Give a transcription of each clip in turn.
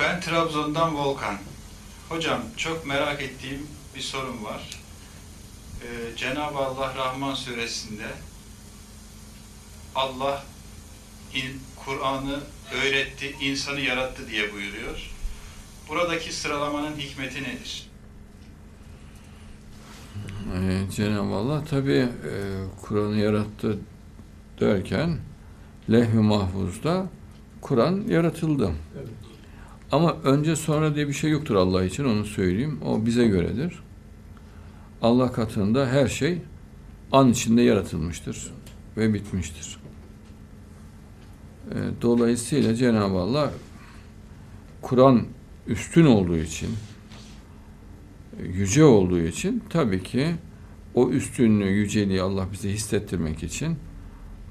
Ben Trabzon'dan Volkan. Hocam çok merak ettiğim bir sorun var. Ee, Cenab-ı Allah Rahman suresinde Allah Kur'an'ı öğretti, insanı yarattı diye buyuruyor. Buradaki sıralamanın hikmeti nedir? Ee, Cenab-ı Allah tabi e, Kur'an'ı yarattı derken lehv-i mahfuzda Kur'an yaratıldı. Ama önce sonra diye bir şey yoktur Allah için onu söyleyeyim. O bize göredir. Allah katında her şey an içinde yaratılmıştır ve bitmiştir. Ee, Dolayısıyla Cenab-ı Allah Kur'an üstün olduğu için yüce olduğu için tabii ki o üstünlüğü, yüceliği Allah bize hissettirmek için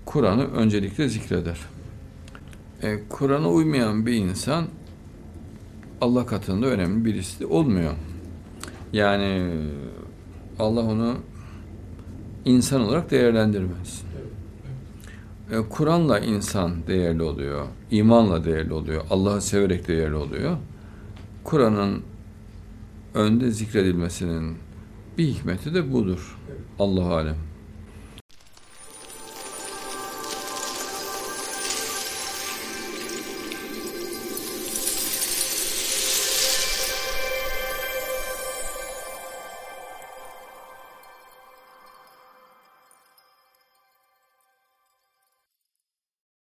Kur'an'ı öncelikle zikreder. E, Kur'an'a uymayan bir insan Allah katında önemli birisi olmuyor. Yani Allah onu insan olarak değerlendirmez. E, Kur'an'la insan değerli oluyor, imanla değerli oluyor, Allah'ı severek değerli oluyor. Kur'an'ın önde zikredilmesinin bir hikmeti de budur. Allahu alem.